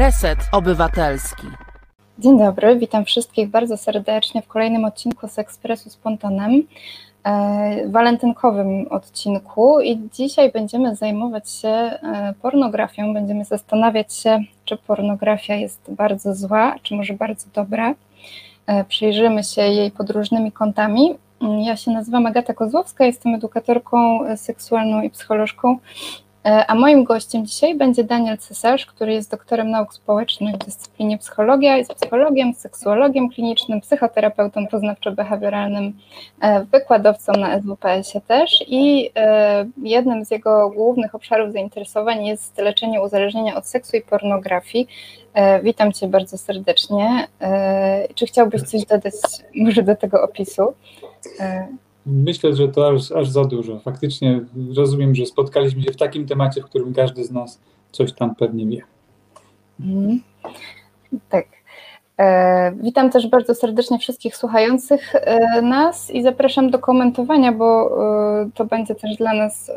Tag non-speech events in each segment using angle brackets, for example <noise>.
Reset Obywatelski. Dzień dobry, witam wszystkich bardzo serdecznie w kolejnym odcinku z Ekspresu z Pontonem, e, walentynkowym odcinku i dzisiaj będziemy zajmować się e, pornografią, będziemy zastanawiać się, czy pornografia jest bardzo zła, czy może bardzo dobra. E, przyjrzymy się jej pod różnymi kątami. Ja się nazywam Agata Kozłowska, jestem edukatorką seksualną i psycholożką a moim gościem dzisiaj będzie Daniel Cesarz, który jest doktorem nauk społecznych w dyscyplinie psychologia, jest psychologiem, seksuologiem klinicznym, psychoterapeutą poznawczo-behawioralnym, e, wykładowcą na SWPS-ie też i e, jednym z jego głównych obszarów zainteresowań jest leczenie uzależnienia od seksu i pornografii. Witam Cię bardzo serdecznie. Czy chciałbyś coś dodać może do tego opisu? Myślę, że to aż, aż za dużo. Faktycznie rozumiem, że spotkaliśmy się w takim temacie, w którym każdy z nas coś tam pewnie wie. Mm, tak. E, witam też bardzo serdecznie wszystkich słuchających e, nas i zapraszam do komentowania, bo e, to będzie też dla nas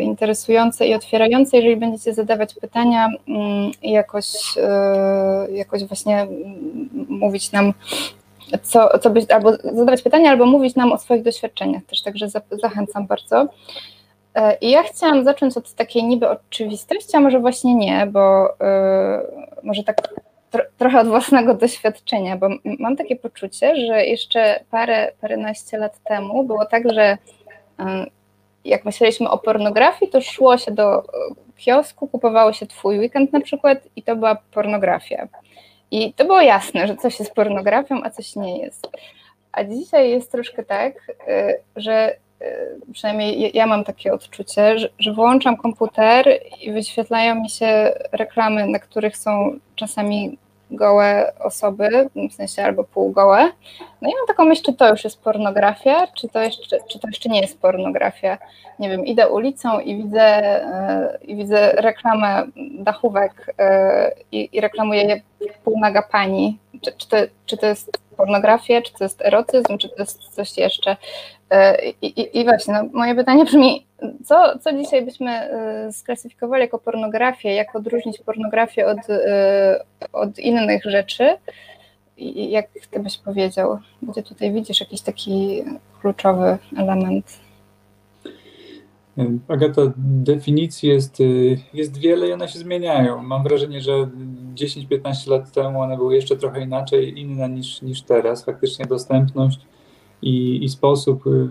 interesujące i otwierające. Jeżeli będziecie zadawać pytania mm, i jakoś, e, jakoś właśnie mówić nam co, co być, albo zadawać pytania, albo mówić nam o swoich doświadczeniach też, także za, zachęcam bardzo. E, I ja chciałam zacząć od takiej niby oczywistości, a może właśnie nie, bo yy, może tak tro, trochę od własnego doświadczenia, bo mam takie poczucie, że jeszcze parę, paręnaście lat temu było tak, że yy, jak myśleliśmy o pornografii, to szło się do kiosku, kupowało się twój weekend na przykład i to była pornografia. I to było jasne, że coś jest pornografią, a coś nie jest. A dzisiaj jest troszkę tak, y, że y, przynajmniej ja mam takie odczucie, że, że włączam komputer i wyświetlają mi się reklamy, na których są czasami gołe osoby, w sensie albo półgołe. No i mam taką myśl, czy to już jest pornografia, czy to jeszcze, czy to jeszcze nie jest pornografia. Nie wiem, idę ulicą i widzę, e, i widzę reklamę dachówek e, i, i reklamuje je półnaga pani. Czy, czy, to, czy to jest pornografia, czy to jest erotyzm, czy to jest coś jeszcze. E, I, i, i właśnie, no, moje pytanie brzmi, co, co dzisiaj byśmy e, sklasyfikowali jako pornografię, jak odróżnić pornografię od, e, od innych rzeczy? I jak ty byś powiedział, gdzie tutaj widzisz jakiś taki kluczowy element? Agata, definicji jest, jest wiele i one się zmieniają. Mam wrażenie, że 10-15 lat temu one były jeszcze trochę inaczej, inne niż, niż teraz. Faktycznie dostępność i, i sposób, y,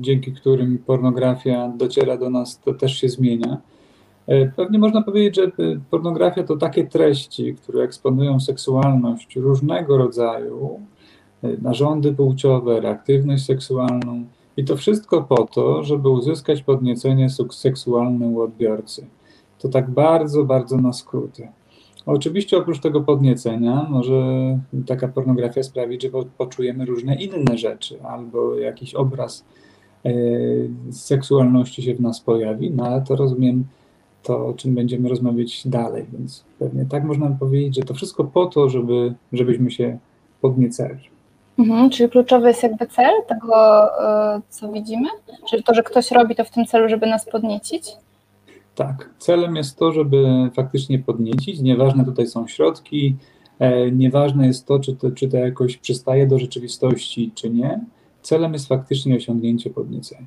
dzięki którym pornografia dociera do nas, to też się zmienia. E, pewnie można powiedzieć, że y, pornografia to takie treści, które eksponują seksualność różnego rodzaju, y, narządy płciowe, reaktywność seksualną i to wszystko po to, żeby uzyskać podniecenie seksualne u odbiorcy. To tak bardzo, bardzo na skróty. Oczywiście oprócz tego podniecenia może taka pornografia sprawić, że poczujemy różne inne rzeczy, albo jakiś obraz e, seksualności się w nas pojawi, no ale to rozumiem to, o czym będziemy rozmawiać dalej, więc pewnie tak można powiedzieć, że to wszystko po to, żeby, żebyśmy się podniecali. Mhm, czyli kluczowy jest jakby cel tego, e, co widzimy? Czyli to, że ktoś robi to w tym celu, żeby nas podniecić? Tak, celem jest to, żeby faktycznie podniecić. Nieważne tutaj są środki, e, nieważne jest to, czy to, czy to jakoś przystaje do rzeczywistości, czy nie. Celem jest faktycznie osiągnięcie podniecenia.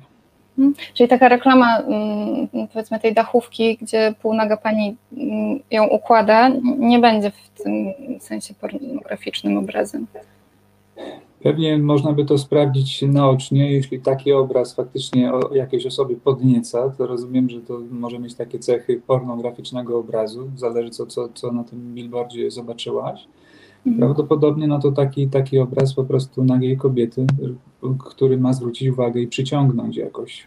Hmm, czyli taka reklama, mm, powiedzmy, tej dachówki, gdzie półnaga pani mm, ją układa, nie będzie w tym sensie pornograficznym obrazem. Pewnie można by to sprawdzić naocznie, jeśli taki obraz faktycznie jakiejś osoby podnieca, to rozumiem, że to może mieć takie cechy pornograficznego obrazu, zależy co, co, co na tym billboardzie zobaczyłaś. Mhm. Prawdopodobnie no to taki, taki obraz po prostu nagiej kobiety, który ma zwrócić uwagę i przyciągnąć jakoś.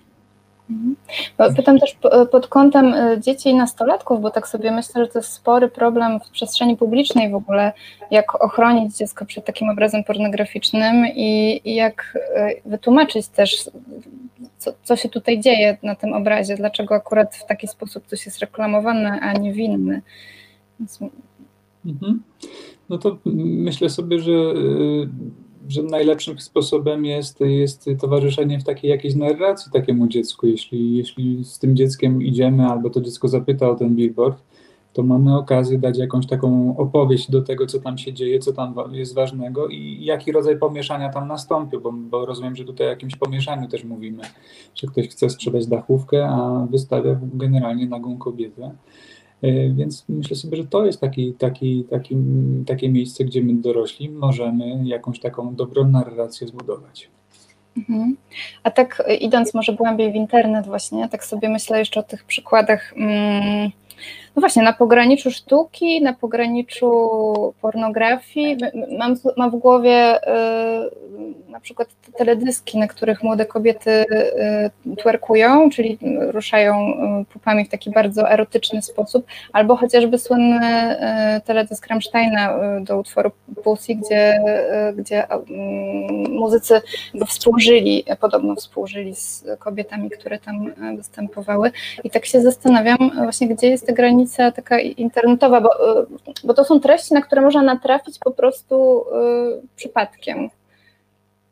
Pytam też pod kątem y, dzieci i nastolatków, bo tak sobie myślę, że to jest spory problem w przestrzeni publicznej w ogóle, jak ochronić dziecko przed takim obrazem pornograficznym i, jak y, wytłumaczyć też, co, co, się tutaj dzieje na tym obrazie, dlaczego akurat w taki sposób coś jest reklamowane, a nie winny. Więc... Mhm. No to myślę sobie, że y, że najlepszym sposobem jest, jest towarzyszenie w takiej jakiejś narracji takiemu dziecku. Jeśli, jeśli z tym dzieckiem idziemy, albo to dziecko zapyta o ten billboard, to mamy okazję dać jakąś taką opowieść do tego, co tam się dzieje, co tam jest ważnego i jaki rodzaj pomieszania tam nastąpił, bo, bo rozumiem, że tutaj o jakimś pomieszaniu też mówimy, że ktoś chce sprzedać dachówkę, a wystawia generalnie nagą kobietę. E, więc myślę sobie, że to jest taki, taki, taki, takie miejsce, gdzie my dorośli możemy jakąś taką dobrą narrację zbudować. Mhm. A tak idąc może głębiej w internet właśnie, tak sobie myślę jeszcze o tych przykładach mm, no właśnie, na pograniczu sztuki, na pograniczu pornografii. Mam, mam w głowie y, na przykład teledyski, na których młode kobiety y, twerkują, czyli ruszają y, pupami w taki bardzo erotyczny sposób, albo chociażby słynny y, teledysk Rammsteina y, do utworu Pussy, gdzie, y, gdzie muzycy współżyli, podobno współżyli z kobietami, które tam występowały. I tak się zastanawiam właśnie, gdzie jest ta granica granica taka internetowa, bo, y, bo to są treści, na które można natrafić po prostu y, przypadkiem.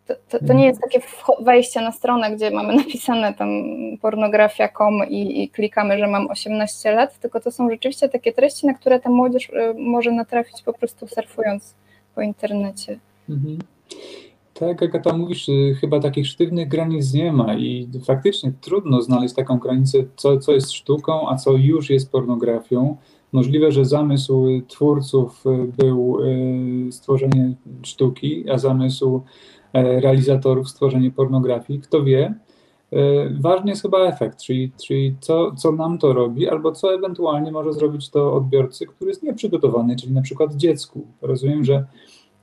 To, to, to, nie jest takie wejście na stronę, gdzie mamy <laughs> napisane tam pornografia.com i, i, klikamy, że mam 18 lat, tylko to są rzeczywiście takie treści, na które ta młodzież y, może natrafić po prostu surfując po internecie. Mhm. Tak, jak tam mówisz, chyba takich sztywnych granic nie ma i faktycznie trudno znaleźć taką granicę, co, co jest sztuką, a co już jest pornografią. Możliwe, że zamysł twórców był e, stworzenie sztuki, a zamysł realizatorów stworzenie pornografii. Kto wie? Ważny jest chyba efekt, czyli, czyli co, co nam to robi, albo co ewentualnie może zrobić to odbiorcy, który jest nieprzygotowany, czyli na przykład dziecku. Rozumiem, że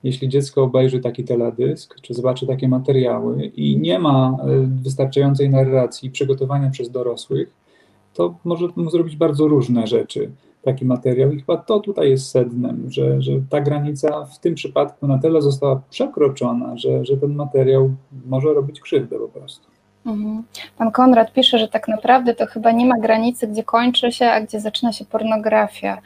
jeśli dziecko obejrzy taki teledysk, czy zobaczy takie materiały i nie ma e, wystarczającej narracji przygotowania przez dorosłych, to może mu zrobić bardzo różne rzeczy taki materiał. I chyba to tutaj jest sednem, że, że ta granica w tym przypadku na tyle została przekroczona, że, że ten materiał może robić krzywdę po prostu. Mhm. Pan Konrad pisze, że tak naprawdę to chyba nie ma granicy, gdzie kończy się, a gdzie zaczyna się pornografia.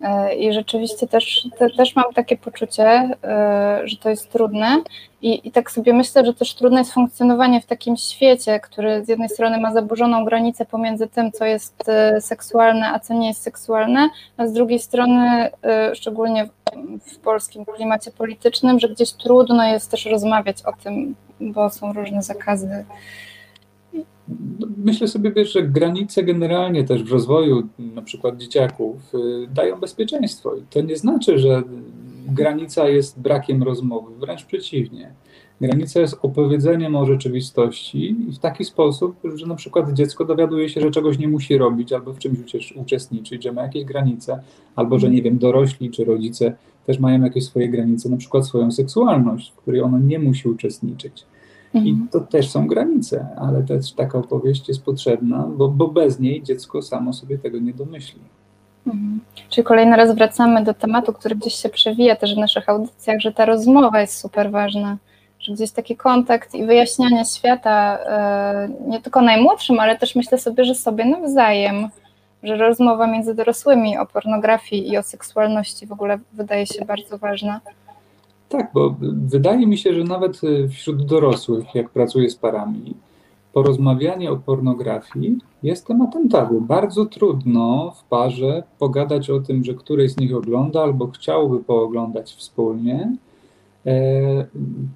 E, I rzeczywiście też, te, też mam takie poczucie, e, że to jest trudne. I, I tak sobie myślę, że też trudne jest funkcjonowanie w takim świecie, który z jednej strony ma zaburzoną granicę pomiędzy tym, co jest e, seksualne, a co nie jest seksualne, a z drugiej strony, szczególnie w polskim klimacie politycznym, że gdzieś trudno jest też rozmawiać o tym, bo są różne zakazy Myślę sobie, wiesz, że granice generalnie też w rozwoju na przykład dzieciaków y, dają bezpieczeństwo. I to nie znaczy, że granica jest brakiem rozmowy, wręcz przeciwnie. Granica jest opowiedzeniem o rzeczywistości w taki sposób, że na przykład dziecko dowiaduje się, że czegoś nie musi robić albo w czymś uczestniczyć, że ma jakieś granice, albo że nie wiem, dorośli czy rodzice też mają jakieś swoje granice, na przykład swoją seksualność, w której ono nie musi uczestniczyć. I mhm. to też są granice, ale też taka opowieść jest potrzebna, bo, bo bez niej dziecko samo sobie tego nie domyśli. Mhm. Czyli kolejny raz wracamy do tematu, który gdzieś się przewija też w naszych audycjach, że ta rozmowa jest super ważna, że gdzieś taki kontakt i wyjaśnianie świata e, nie tylko najmłodszym, ale też myślę sobie, że sobie nawzajem, że rozmowa między dorosłymi o pornografii i o seksualności w ogóle wydaje się bardzo ważna. Tak, bo wydaje mi się, że nawet y, wśród dorosłych, jak pracuję z parami, porozmawianie o pornografii jest tematem tabu. Bardzo trudno w parze pogadać o tym, że któryś z nich ogląda albo chciałby pooglądać wspólnie. E,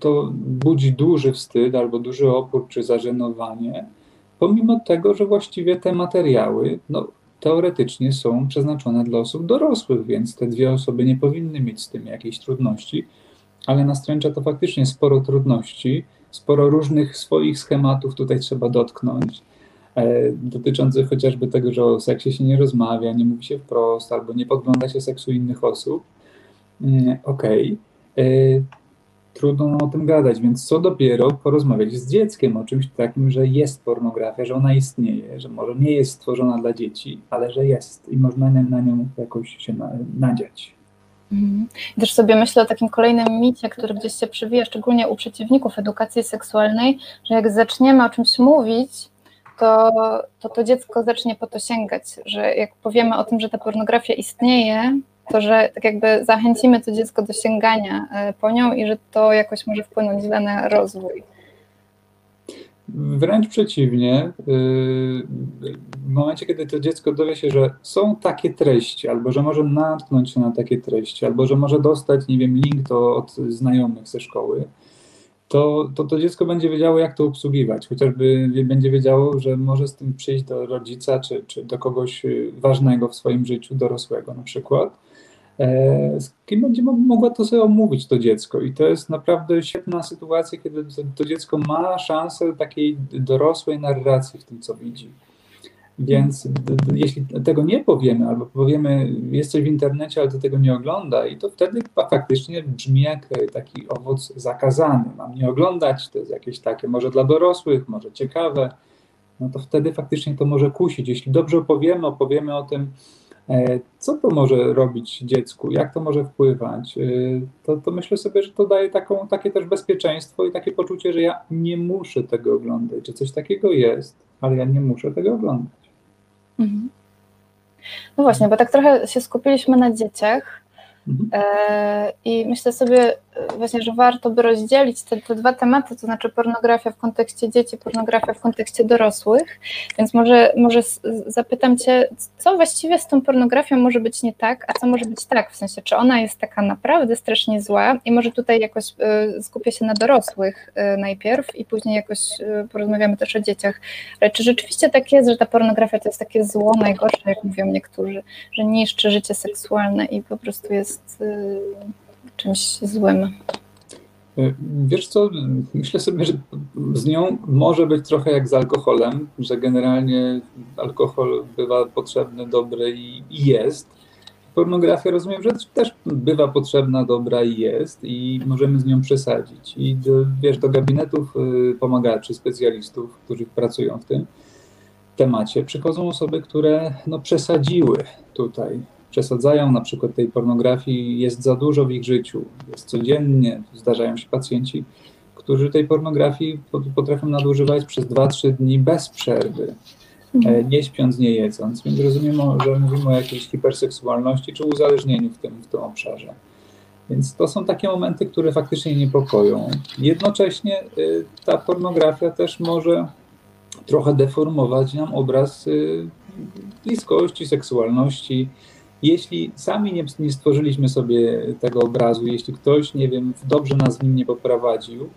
to budzi duży wstyd albo duży opór czy zażenowanie, pomimo tego, że właściwie te materiały no, teoretycznie są przeznaczone dla osób dorosłych, więc te dwie osoby nie powinny mieć z tym jakiejś trudności ale nastręcza to faktycznie sporo trudności, sporo różnych swoich schematów tutaj trzeba dotknąć, e, dotyczących chociażby tego, że o seksie się nie rozmawia, nie mówi się wprost, albo nie podgląda się seksu innych osób. Mm, okej, okay. E, trudno o tym gadać, więc co dopiero porozmawiać z dzieckiem o czymś takim, że jest pornografia, że ona istnieje, że może nie jest stworzona dla dzieci, ale że jest i można na nią jakoś się nadziać. Mhm. Też sobie myślę o takim kolejnym micie, który gdzieś się przewija, szczególnie u przeciwników edukacji seksualnej, że jak zaczniemy o czymś mówić, to, to to dziecko zacznie po to sięgać, że jak powiemy o tym, że ta pornografia istnieje, to że tak jakby zachęcimy to dziecko do sięgania e, po nią i że to jakoś może wpłynąć źle na rozwój. Wręcz przeciwnie, w momencie, kiedy to dziecko dowie się, że są takie treści, albo że może natknąć się na takie treści, albo że może dostać, nie wiem, link to od znajomych ze szkoły, to, to to dziecko będzie wiedziało, jak to obsługiwać. Chociażby będzie wiedziało, że może z tym przyjść do rodzica czy, czy do kogoś ważnego w swoim życiu, dorosłego na przykład, z kim będzie mogła to sobie omówić to dziecko. I to jest naprawdę świetna sytuacja, kiedy to, to dziecko ma szansę takiej dorosłej narracji w tym, co widzi. Więc jeśli tego nie powiemy, albo powiemy, jest coś w internecie, ale do tego nie ogląda, i to wtedy faktycznie brzmi jak taki owoc zakazany. Mam nie oglądać, to jest jakieś takie może dla dorosłych, może ciekawe. No to wtedy faktycznie to może kusić. Jeśli dobrze opowiemy, opowiemy o tym, e, co to może robić dziecku, jak to może wpływać, e, to, to myślę sobie, że to daje taką, takie też bezpieczeństwo i takie poczucie, że ja nie muszę tego oglądać, że coś takiego jest, ale ja nie muszę tego oglądać. Mhm. No właśnie, bo tak trochę się skupiliśmy na dzieciach mhm. e, i myślę sobie e, właśnie, że warto by rozdzielić te, te, dwa tematy, to znaczy pornografia w kontekście dzieci, pornografia w kontekście dorosłych, więc może, może zapytam Cię, co właściwie z tą pornografią może być nie tak, a co może być tak, w sensie, czy ona jest taka naprawdę strasznie zła? I może tutaj jakoś y, skupię się na dorosłych y, najpierw i później jakoś y, porozmawiamy też o dzieciach, ale czy rzeczywiście tak jest, że ta pornografia to jest takie zło najgorsze, jak mówią niektórzy, że niszczy życie seksualne i po prostu jest czymś złym? Wiesz co, myślę sobie, że z nią może być trochę jak z alkoholem, że generalnie alkohol bywa potrzebny, dobry i, i jest. Pornografia rozumiem, że też bywa potrzebna, dobra i jest i możemy z nią przesadzić. I do, wiesz, do gabinetów y, pomagaczy, specjalistów, którzy pracują w tym temacie, przychodzą osoby, które no, przesadziły tutaj przesadzają, na przykład tej pornografii jest za dużo w ich życiu, jest codziennie, zdarzają się pacjenci, którzy tej pornografii potrafią nadużywać przez 2-3 dni bez przerwy, mhm. e, nie śpiąc, nie jedząc, więc rozumiemy, że mówimy o jakiejś hiperseksualności czy uzależnieniu w tym, w tym obszarze. Więc to są takie momenty, które faktycznie niepokoją. Jednocześnie y, ta pornografia też może trochę deformować nam obraz y, bliskości, seksualności, jeśli sami nie, nie, stworzyliśmy sobie tego obrazu, jeśli ktoś, nie wiem, dobrze nas w nim nie poprowadził,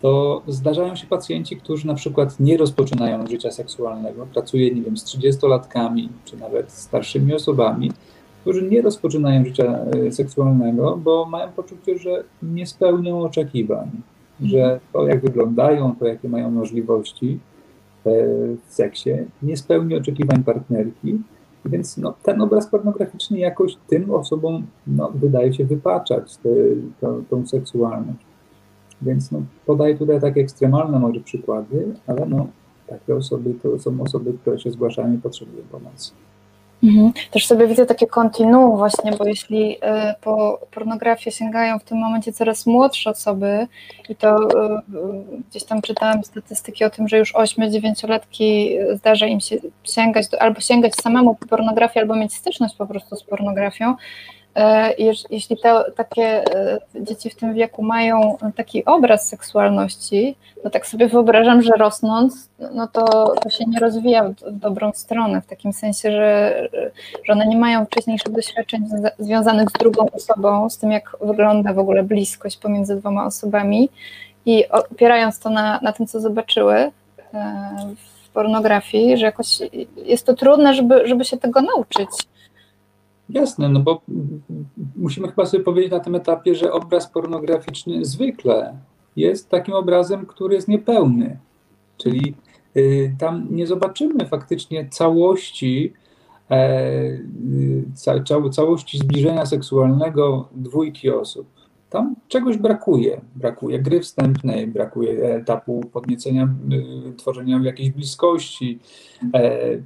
to zdarzają się pacjenci, którzy na przykład nie rozpoczynają życia seksualnego, pracuje, nie wiem, z 30-latkami, czy nawet starszymi osobami, którzy nie rozpoczynają życia e, seksualnego, bo mają poczucie, że nie spełnią oczekiwań, że to, jak wyglądają, to, jakie mają możliwości e, w seksie, nie spełni oczekiwań partnerki, więc no, ten obraz pornograficzny jakoś tym osobom no, wydaje się wypaczać tę, tę, tą seksualność. Więc no, podaję tutaj takie ekstremalne może przykłady, ale no, takie osoby to są osoby, które się zgłaszają i potrzebują pomocy. Mhm. Też sobie widzę takie kontinuum właśnie, bo jeśli y, po pornografię sięgają w tym momencie coraz młodsze osoby i to y, y, gdzieś tam czytałam statystyki o tym, że już 8-9-latki zdarza im się sięgać albo sięgać samemu po pornografię, albo mieć styczność po prostu z pornografią, jeśli te, takie e, dzieci w tym wieku mają taki obraz seksualności, to tak sobie wyobrażam, że rosnąc, no to, to się nie rozwija w, dobrą stronę, w takim sensie, że, że one nie mają wcześniejszych doświadczeń związanych z drugą osobą, z tym, jak wygląda w ogóle bliskość pomiędzy dwoma osobami i opierając to na, na tym, co zobaczyły e, w pornografii, że jakoś jest to trudne, żeby, żeby się tego nauczyć Jasne, no bo musimy chyba sobie powiedzieć na tym etapie, że obraz pornograficzny zwykle jest takim obrazem, który jest niepełny. Czyli y, tam nie zobaczymy faktycznie całości, e, ca, całości zbliżenia seksualnego dwójki osób. Tam czegoś brakuje. Brakuje gry wstępnej, brakuje etapu podniecenia, y, tworzenia jakiejś bliskości. E,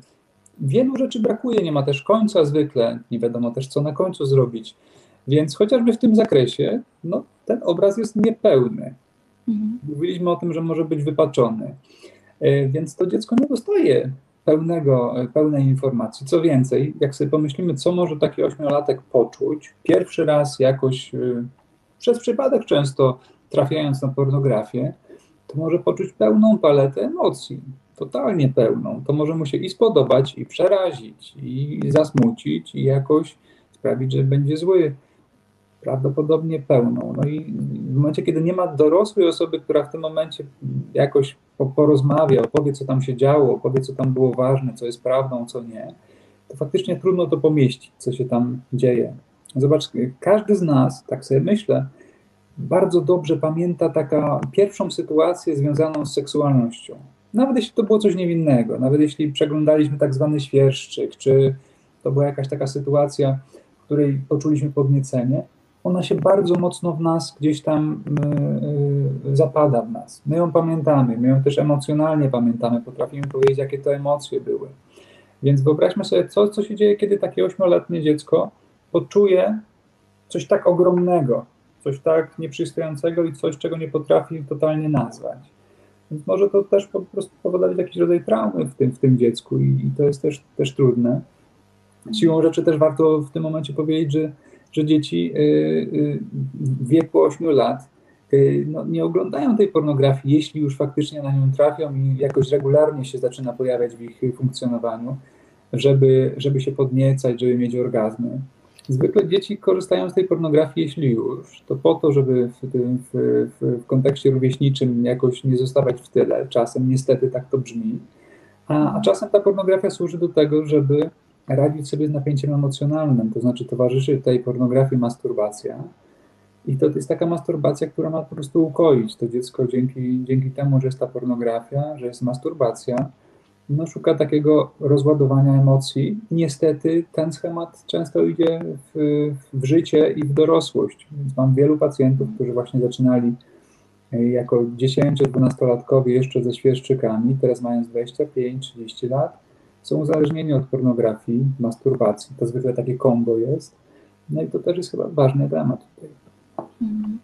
wielu rzeczy brakuje, nie ma też końca zwykle, nie wiadomo też, co na końcu zrobić. Więc chociażby w tym zakresie, no, ten obraz jest niepełny. Mhm. Mówiliśmy o tym, że może być wypaczony. E, więc to dziecko nie dostaje pełnego, pełnej informacji. Co więcej, jak sobie pomyślimy, co może taki ośmiolatek poczuć, pierwszy raz jakoś, e, przez przypadek często trafiając na pornografię, to może poczuć pełną paletę emocji, totalnie pełną. To może mu się i spodobać, i przerazić, i zasmucić, i jakoś sprawić, że będzie zły. Prawdopodobnie pełną. No i w momencie, kiedy nie ma dorosłej osoby, która w tym momencie jakoś porozmawia, opowie, co tam się działo, opowie, co tam było ważne, co jest prawdą, co nie, to faktycznie trudno to pomieścić, co się tam dzieje. Zobacz, każdy z nas, tak sobie myślę, bardzo dobrze pamięta taką pierwszą sytuację związaną z seksualnością. Nawet jeśli to było coś niewinnego, nawet jeśli przeglądaliśmy tak zwany świerszczyk, czy to była jakaś taka sytuacja, w której poczuliśmy podniecenie, ona się bardzo mocno w nas gdzieś tam yy, zapada w nas. My ją pamiętamy, my ją też emocjonalnie pamiętamy, potrafimy powiedzieć, jakie to emocje były. Więc wyobraźmy sobie, co, co się dzieje, kiedy takie ośmioletnie dziecko poczuje coś tak ogromnego, coś tak nieprzystającego i coś, czego nie potrafi totalnie nazwać. Więc może to też po prostu powodować jakiś rodzaj traumy w tym, w tym dziecku i, i to jest też, też trudne. Siłą rzeczy też warto w tym momencie powiedzieć, że, że dzieci y, y, w wieku 8 lat y, no, nie oglądają tej pornografii, jeśli już faktycznie na nią trafią i jakoś regularnie się zaczyna pojawiać w ich funkcjonowaniu, żeby, żeby się podniecać, żeby mieć orgazmy. Zwykle dzieci korzystają z tej pornografii, jeśli już, to po to, żeby w, tym, w, w, w kontekście rówieśniczym jakoś nie zostawać w tyle. Czasem niestety tak to brzmi. A, a czasem ta pornografia służy do tego, żeby radzić sobie z napięciem emocjonalnym, to znaczy towarzyszy tej pornografii masturbacja. I to jest taka masturbacja, która ma po prostu ukoić to dziecko dzięki, dzięki temu, że jest ta pornografia, że jest masturbacja no, szuka takiego rozładowania emocji. Niestety ten schemat często idzie w, w życie i w dorosłość. Więc mam wielu pacjentów, którzy właśnie zaczynali e, jako 10-12-latkowie jeszcze ze świerszczykami, teraz mając 25-30 lat, są uzależnieni od pornografii, masturbacji. To zwykle takie kombo jest. No i to też jest chyba ważny temat tutaj. Mhm.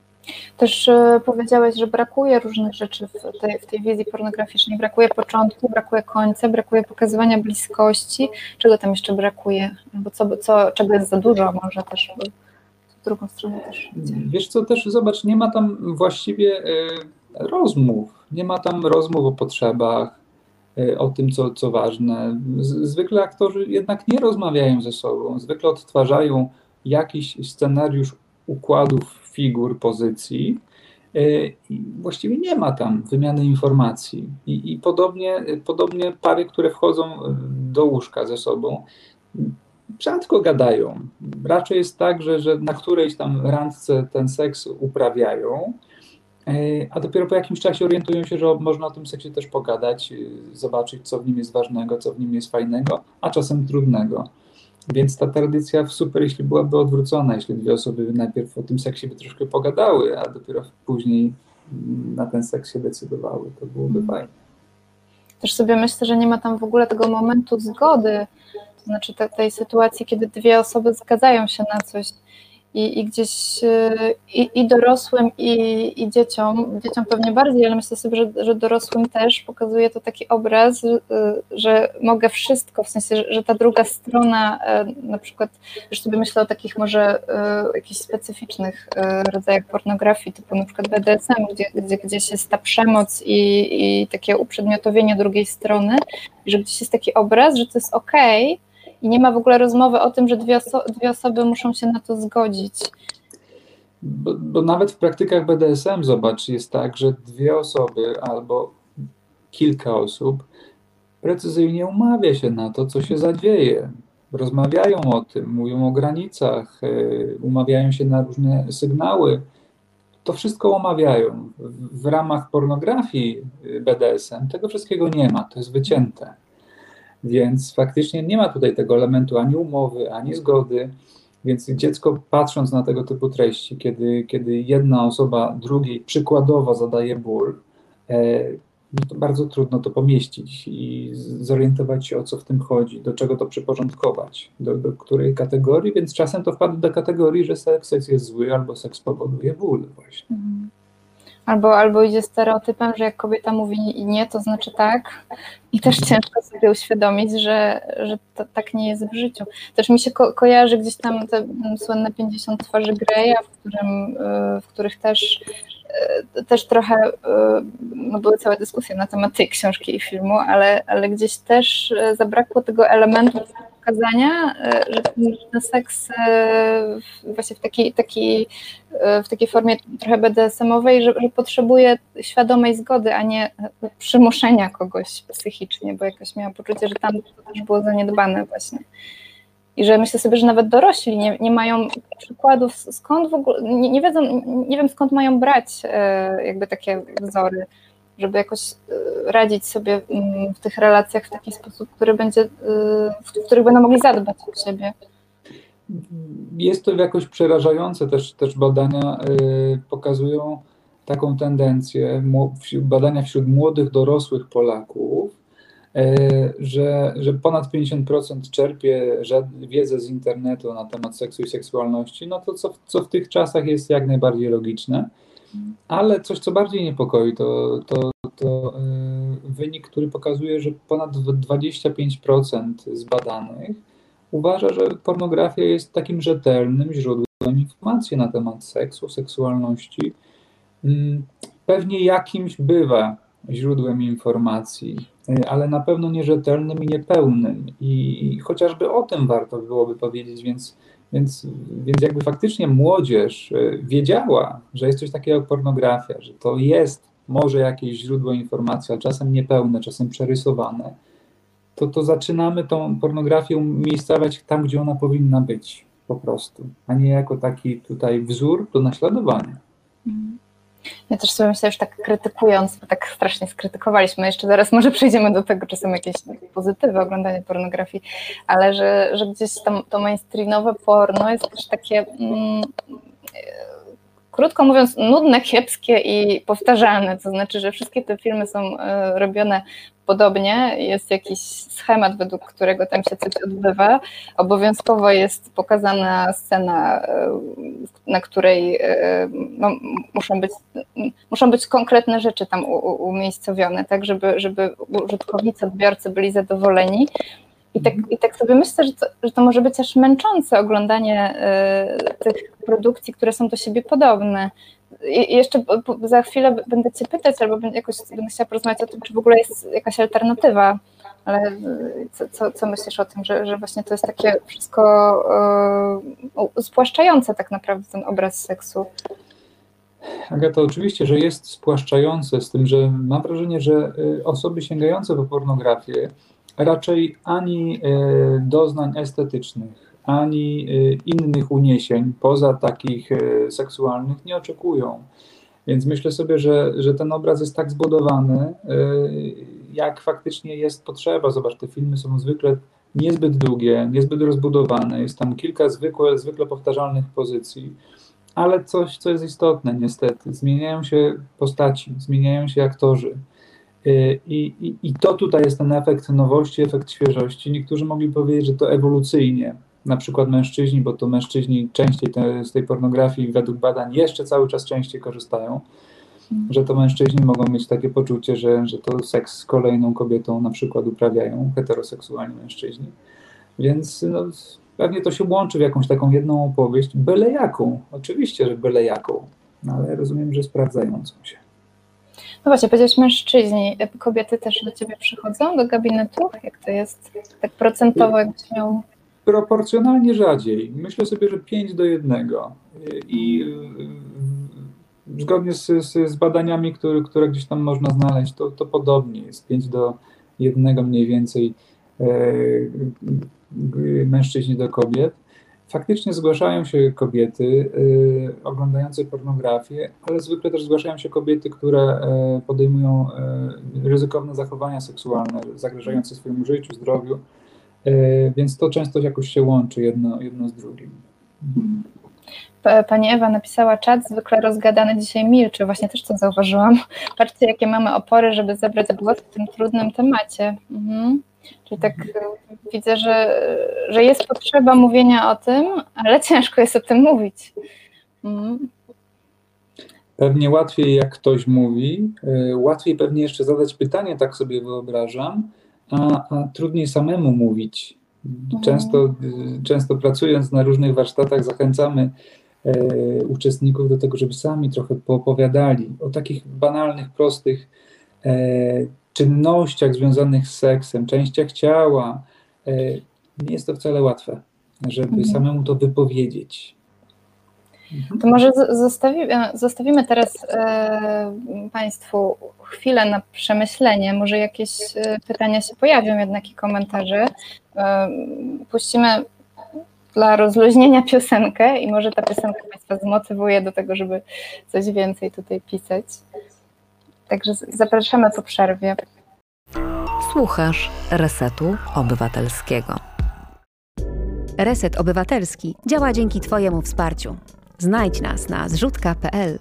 Też e, powiedziałeś, że brakuje różnych rzeczy w tej, w tej wizji pornograficznej. Brakuje początku, brakuje końca, brakuje pokazywania bliskości. Czego tam jeszcze brakuje? Albo co, co, czego jest za dużo może też, w drugą stronę też. Wiesz co, też zobacz, nie ma tam właściwie y, rozmów. Nie ma tam rozmów o potrzebach, y, o tym, co, co ważne. Zwykle aktorzy jednak nie rozmawiają ze sobą. Zwykle odtwarzają jakiś scenariusz układów figur, pozycji. E, właściwie nie ma tam wymiany informacji. I, i podobnie, podobnie pary, które wchodzą e, do łóżka ze sobą, rzadko gadają. Raczej jest tak, że, że na którejś tam randce ten seks uprawiają, e, a dopiero po jakimś czasie orientują się, że można o tym seksie też pogadać, zobaczyć, co w nim jest ważnego, co w nim jest fajnego, a czasem trudnego. Więc ta tradycja super, jeśli byłaby odwrócona, jeśli dwie osoby najpierw o tym seksie by troszkę pogadały, a dopiero później na ten seks się decydowały, to byłoby mhm. fajne. Też sobie myślę, że nie ma tam w ogóle tego momentu zgody, to znaczy te, tej sytuacji, kiedy dwie osoby zgadzają się na coś i, i gdzieś y, i, i dorosłym, i, i dzieciom, dzieciom pewnie bardziej, ale myślę sobie, że, że dorosłym też pokazuje to taki obraz, y, że mogę wszystko, w sensie, że, ta druga strona, y, na przykład, już sobie myślę o takich może jakichś specyficznych rodzajach pornografii, typu na przykład BDSM, gdzie, gdzie gdzieś jest ta przemoc i, i takie uprzedmiotowienie drugiej strony, że gdzieś jest taki obraz, że to jest okej, okay, i nie ma w ogóle rozmowy o tym, że dwie, oso dwie osoby muszą się na to zgodzić. Bo, bo, nawet w praktykach BDSM, zobacz, jest tak, że dwie osoby albo kilka osób precyzyjnie umawia się na to, co się zadzieje. Rozmawiają o tym, mówią o granicach, yy, umawiają się na różne sygnały. To wszystko omawiają. W, ramach pornografii y, BDSM tego wszystkiego nie ma, to jest wycięte. Więc faktycznie nie ma tutaj tego elementu ani umowy, ani zgody. Więc dziecko, patrząc na tego typu treści, kiedy, kiedy jedna osoba drugiej przykładowo zadaje ból, e, no to bardzo trudno to pomieścić i zorientować się, o co w tym chodzi, do czego to przyporządkować, do, do której kategorii, więc czasem to wpadło do kategorii, że seks, seks jest zły albo seks powoduje ból właśnie. Mhm. Albo, albo idzie stereotypem, że jak kobieta mówi nie, to znaczy tak. I też ciężko sobie uświadomić, że, że to, tak nie jest w życiu. Też mi się ko kojarzy gdzieś tam te słynne 50 twarzy Greya, w, którym, y, w których też też trochę, no były całe dyskusje na temat tej książki i filmu, ale, ale gdzieś też zabrakło tego elementu pokazania, że ten seks właśnie w takiej, takiej, w takiej formie trochę BDSM-owej, że, że potrzebuje świadomej zgody, a nie przymuszenia kogoś psychicznie, bo jakoś miałam poczucie, że tam to też było zaniedbane właśnie. I że myślę sobie, że nawet dorośli nie, nie mają przykładów, skąd w ogóle, nie, nie wiedzą, nie wiem skąd mają brać e, jakby takie wzory, żeby jakoś e, radzić sobie mm, w tych relacjach w taki sposób, który będzie, e, w których będą mogli zadbać o siebie. Jest to jakoś przerażające, też, też badania pokazują taką tendencję, badania wśród młodych, dorosłych Polaków, E, że, że ponad 50% czerpie wiedzę z internetu na temat seksu i seksualności, no to co, co w tych czasach jest jak najbardziej logiczne. Ale coś, co bardziej niepokoi, to, to, to e, wynik, który pokazuje, że ponad 25% z badanych uważa, że pornografia jest takim rzetelnym źródłem informacji na temat seksu, seksualności. Mm, pewnie jakimś bywa źródłem informacji, y, ale na pewno nierzetelnym i niepełnym. I, chociażby o tym warto byłoby powiedzieć, więc, więc, więc jakby faktycznie młodzież y, wiedziała, że jest coś takiego jak pornografia, że to jest może jakieś źródło informacji, a czasem niepełne, czasem przerysowane, to, to zaczynamy tą pornografię umiejscawiać tam, gdzie ona powinna być po prostu, a nie jako taki tutaj wzór do naśladowania. Mhm. Ja też sobie myślę, już tak krytykując, bo tak strasznie skrytykowaliśmy, jeszcze zaraz może przejdziemy do tego, czy są jakieś pozytywy oglądania pornografii, ale że, że gdzieś tam to mainstreamowe porno jest też takie mm, krótko mówiąc, nudne, kiepskie i powtarzalne. To znaczy, że wszystkie te filmy są e, robione podobnie. Jest jakiś schemat, według którego tam się coś odbywa. Obowiązkowo jest pokazana scena, e, na której e, no, muszą, być, muszą być konkretne rzeczy tam umiejscowione, tak, żeby, żeby użytkownicy, odbiorcy byli zadowoleni. I tak, I tak sobie myślę, że to, że to może być aż męczące oglądanie y, tych produkcji, które są do siebie podobne. Jeszcze za chwilę będę Cię pytać, albo jakoś będę chciała porozmawiać o tym, czy w ogóle jest jakaś alternatywa. Ale y, co, co, co myślisz o tym, że, że właśnie to jest takie wszystko y, spłaszczające tak naprawdę ten obraz seksu? Agata, oczywiście, że jest spłaszczające, z tym, że mam wrażenie, że osoby sięgające po pornografię raczej ani e, doznań estetycznych, ani e, innych uniesień poza takich e, seksualnych nie oczekują. Więc myślę sobie, że, że ten obraz jest tak zbudowany, jak faktycznie jest potrzeba. Zobacz, te filmy są zwykle niezbyt długie, niezbyt rozbudowane, jest tam kilka zwykłe, zwykle powtarzalnych pozycji, ale coś, co jest istotne niestety, zmieniają się postaci, zmieniają się aktorzy. Y, I, i, I to tutaj jest ten efekt nowości, efekt świeżości. Niektórzy mogli powiedzieć, że to ewolucyjnie, na przykład mężczyźni, bo to mężczyźni częściej te, z tej pornografii według badań jeszcze cały czas częściej korzystają, że to mężczyźni mogą mieć takie poczucie, że, że to seks z kolejną kobietą na przykład uprawiają heteroseksualni mężczyźni. Więc no, pewnie to się łączy w jakąś taką jedną opowieść, byle jaką. Oczywiście, że byle jaką, no, ale rozumiem, że sprawdzającą się. No właśnie, powiedziałeś mężczyźni, kobiety też do ciebie przychodzą do gabinetu? Jak to jest tak procentowo, jakbyś miał... Proporcjonalnie rzadziej. Myślę sobie, że 5 do 1. I zgodnie z, z, badaniami, które, które gdzieś tam można znaleźć, to, to podobnie jest 5 do 1 mniej więcej e, mężczyźni do kobiet faktycznie zgłaszają się kobiety y, oglądające pornografię, ale zwykle też zgłaszają się kobiety, które y, podejmują ryzykowne zachowania seksualne, zagrażające swojemu życiu, zdrowiu, więc to często jakoś się łączy jedno, jedno z drugim. Pani Ewa napisała czat, zwykle rozgadany dzisiaj milczy, właśnie też to zauważyłam. Patrzcie, jakie mamy opory, żeby zabrać głos w tym trudnym temacie. Mhm. Czyli tak widzę, że, że jest potrzeba mówienia o tym, ale ciężko jest o tym mówić. Mhm. Pewnie łatwiej, jak ktoś mówi, y, łatwiej pewnie jeszcze zadać pytanie, tak sobie wyobrażam, a, a trudniej samemu mówić. Często, mhm. często pracując na różnych warsztatach zachęcamy uczestników do tego, żeby sami trochę poopowiadali o takich banalnych, prostych czynnościach związanych z seksem, częściach ciała. Nie jest to wcale łatwe, żeby mhm. samemu to wypowiedzieć. To może zostawimy, zostawimy teraz e, Państwu chwilę na przemyślenie. Może jakieś e, pytania się pojawią, jednak i komentarze. E, puścimy dla rozluźnienia piosenkę i może ta piosenka Państwa zmotywuje do tego, żeby coś więcej tutaj pisać. Także zapraszamy po przerwie. Słuchasz Resetu Obywatelskiego. Reset Obywatelski działa dzięki Twojemu wsparciu. Znajdź nas na zrzutka.pl.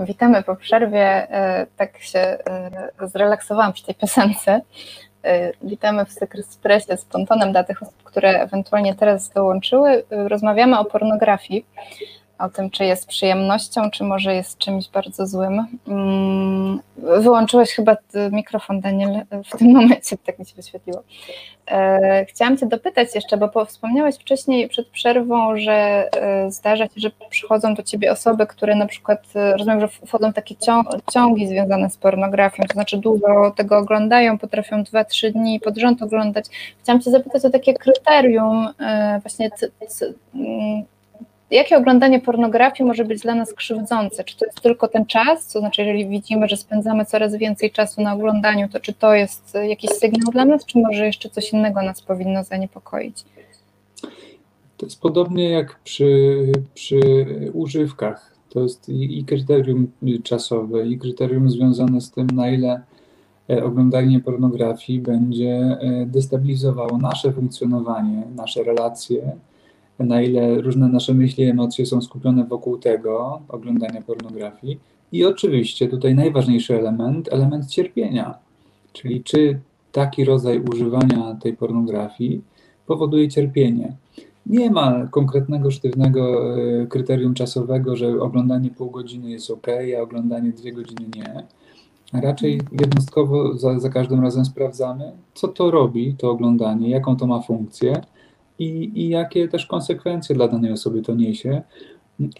Witamy po przerwie. E, tak się e, zrelaksowałam przy tej piosence. E, witamy w Sekrespresie z Pontonem dla tych osób, które ewentualnie teraz dołączyły. Rozmawiamy o pornografii o tym, czy jest przyjemnością, czy może jest czymś bardzo złym. Mm, wyłączyłeś chyba mikrofon, Daniel, w tym momencie, <laughs> tak mi się wyświetliło. E, chciałam Cię dopytać jeszcze, bo wspomniałeś wcześniej przed przerwą, że e, zdarza się, że przychodzą do Ciebie osoby, które na przykład, e, rozumiem, że wchodzą takie ciągi związane z pornografią, to znaczy długo tego oglądają, potrafią 2-3 dni pod rząd oglądać. Chciałam Cię zapytać o takie kryterium właśnie jakie oglądanie pornografii może być dla nas krzywdzące? Czy to jest tylko ten czas? To znaczy, jeżeli widzimy, że spędzamy coraz więcej czasu na oglądaniu, to czy to jest jakiś sygnał dla nas, czy może jeszcze coś innego nas powinno zaniepokoić? To jest podobnie jak przy, przy używkach. To jest i, i kryterium czasowe, i kryterium związane z tym, na ile e, oglądanie pornografii będzie e, destabilizowało nasze funkcjonowanie, nasze relacje, na ile różne nasze myśli, emocje są skupione wokół tego oglądania pornografii. I oczywiście tutaj najważniejszy element, element cierpienia, czyli czy taki rodzaj używania tej pornografii powoduje cierpienie. Nie ma konkretnego, sztywnego e, kryterium czasowego, że oglądanie pół godziny jest ok, a oglądanie dwie godziny nie. Raczej jednostkowo za, za każdym razem sprawdzamy, co to robi, to oglądanie, jaką to ma funkcję i, i jakie też konsekwencje dla danej osoby to niesie.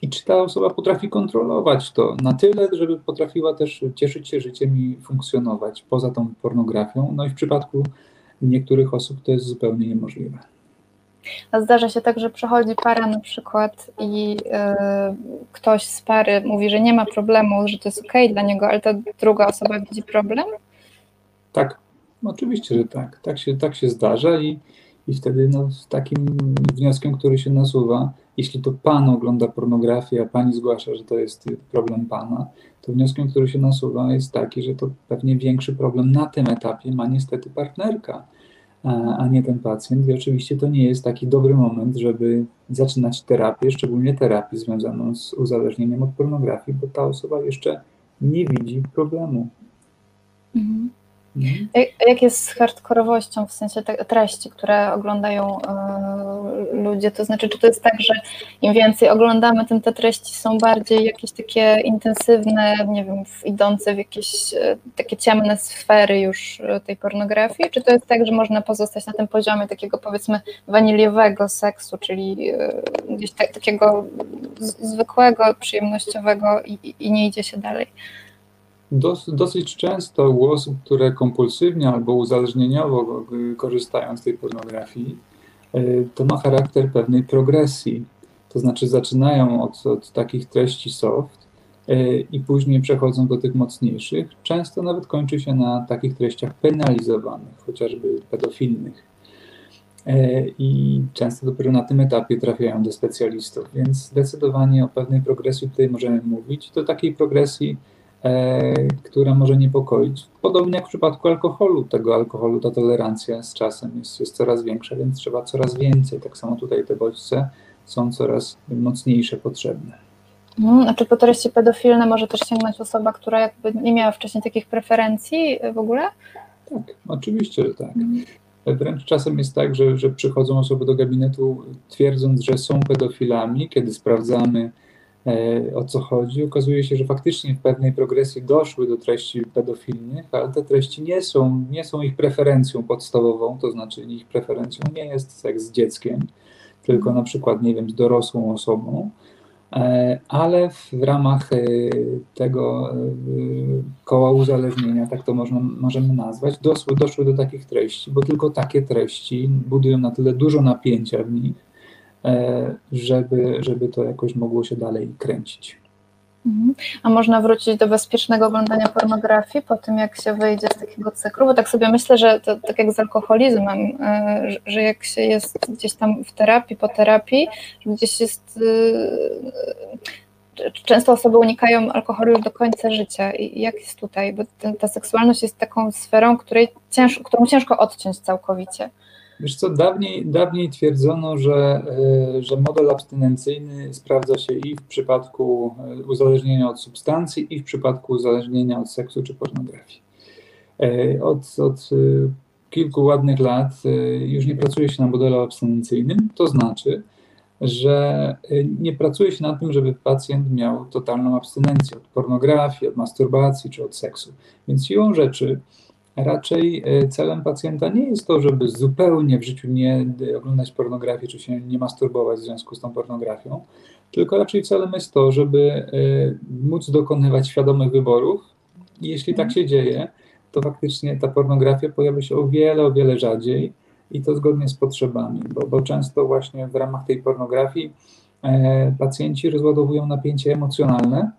I czy ta osoba potrafi kontrolować to na tyle, żeby potrafiła też cieszyć się życiem i funkcjonować poza tą pornografią. No i w przypadku niektórych osób to jest zupełnie niemożliwe. A zdarza się tak, że przychodzi para na przykład i y, ktoś z pary mówi, że nie ma problemu, że to jest ok dla niego, ale ta druga osoba widzi problem? Tak, oczywiście, że tak. Tak się, tak się zdarza i i wtedy no, takim wnioskiem, który się nasuwa, jeśli to pan ogląda pornografię, a pani zgłasza, że to jest problem pana, to wnioskiem, który się nasuwa, jest taki, że to pewnie większy problem na tym etapie ma niestety partnerka, a nie ten pacjent. I oczywiście to nie jest taki dobry moment, żeby zaczynać terapię, szczególnie terapię związaną z uzależnieniem od pornografii, bo ta osoba jeszcze nie widzi problemu. Mhm. Mhm. Jak jest z hardkorowością, w sensie treści, które oglądają y, ludzie? To znaczy, czy to jest tak, że im więcej oglądamy, tym te treści są bardziej jakieś takie intensywne, nie wiem, idące w jakieś y, takie ciemne sfery już y, tej pornografii? Czy to jest tak, że można pozostać na tym poziomie takiego powiedzmy waniliowego seksu, czyli gdzieś tak, takiego zwykłego, przyjemnościowego i, i nie idzie się dalej? Dos, dosyć często u osób, które kompulsywnie albo uzależnieniowo korzystają z tej pornografii, e, to ma charakter pewnej progresji. To znaczy zaczynają od, od takich treści soft e, i później przechodzą do tych mocniejszych. Często nawet kończy się na takich treściach penalizowanych, chociażby pedofilnych. E, I często dopiero na tym etapie trafiają do specjalistów, więc zdecydowanie o pewnej progresji tutaj możemy mówić. Do takiej progresji która może niepokoić. Podobnie jak w przypadku alkoholu, tego alkoholu ta tolerancja z czasem jest, jest coraz większa, więc trzeba coraz więcej. Tak samo tutaj te bodźce są coraz mocniejsze, potrzebne. Hmm, a czy po treści pedofilne może też sięgnąć osoba, która jakby nie miała wcześniej takich preferencji w ogóle? Tak, oczywiście, że tak. Hmm. Wręcz czasem jest tak, że, że przychodzą osoby do gabinetu twierdząc, że są pedofilami, kiedy sprawdzamy e, o co chodzi. Okazuje się, że faktycznie w pewnej progresji doszły do treści pedofilnych, ale te treści nie są, nie są ich preferencją podstawową, to znaczy ich preferencją nie jest seks z dzieckiem, tylko na przykład, nie wiem, z dorosłą osobą, e, ale w ramach e, tego koła uzależnienia, tak to można, możemy nazwać, doszły, doszły do takich treści, bo tylko takie treści budują na tyle dużo napięcia w nich, E, żeby, żeby to jakoś mogło się dalej kręcić. Mhm. A można wrócić do bezpiecznego oglądania pornografii po tym, jak się wyjdzie z takiego cyklu? Bo tak sobie myślę, że to tak jak z alkoholizmem, e, że jak się jest gdzieś tam w terapii, po terapii, gdzieś jest. E, często osoby unikają alkoholu już do końca życia. I jak jest tutaj? Bo ta seksualność jest taką sferą, której którą ciężko odciąć całkowicie. Wiesz co, dawniej, dawniej twierdzono, że, e, że model abstynencyjny sprawdza się i w przypadku e, uzależnienia od substancji, i w przypadku uzależnienia od seksu czy pornografii. E, od, od kilku ładnych lat już nie pracuje się na modelu abstynencyjnym, to znaczy, że nie pracuje się nad tym, żeby pacjent miał totalną abstynencję od pornografii, od masturbacji czy od seksu. Więc siłą rzeczy Raczej e, celem pacjenta nie jest to, żeby zupełnie w życiu nie oglądać pornografii, czy się nie masturbować w związku z tą pornografią, tylko raczej celem jest to, żeby e, móc dokonywać świadomych wyborów. I jeśli tak się dzieje, to faktycznie ta pornografia pojawia się o wiele, o wiele rzadziej i to zgodnie z potrzebami, bo, bo często właśnie w ramach tej pornografii e, pacjenci rozładowują napięcie emocjonalne,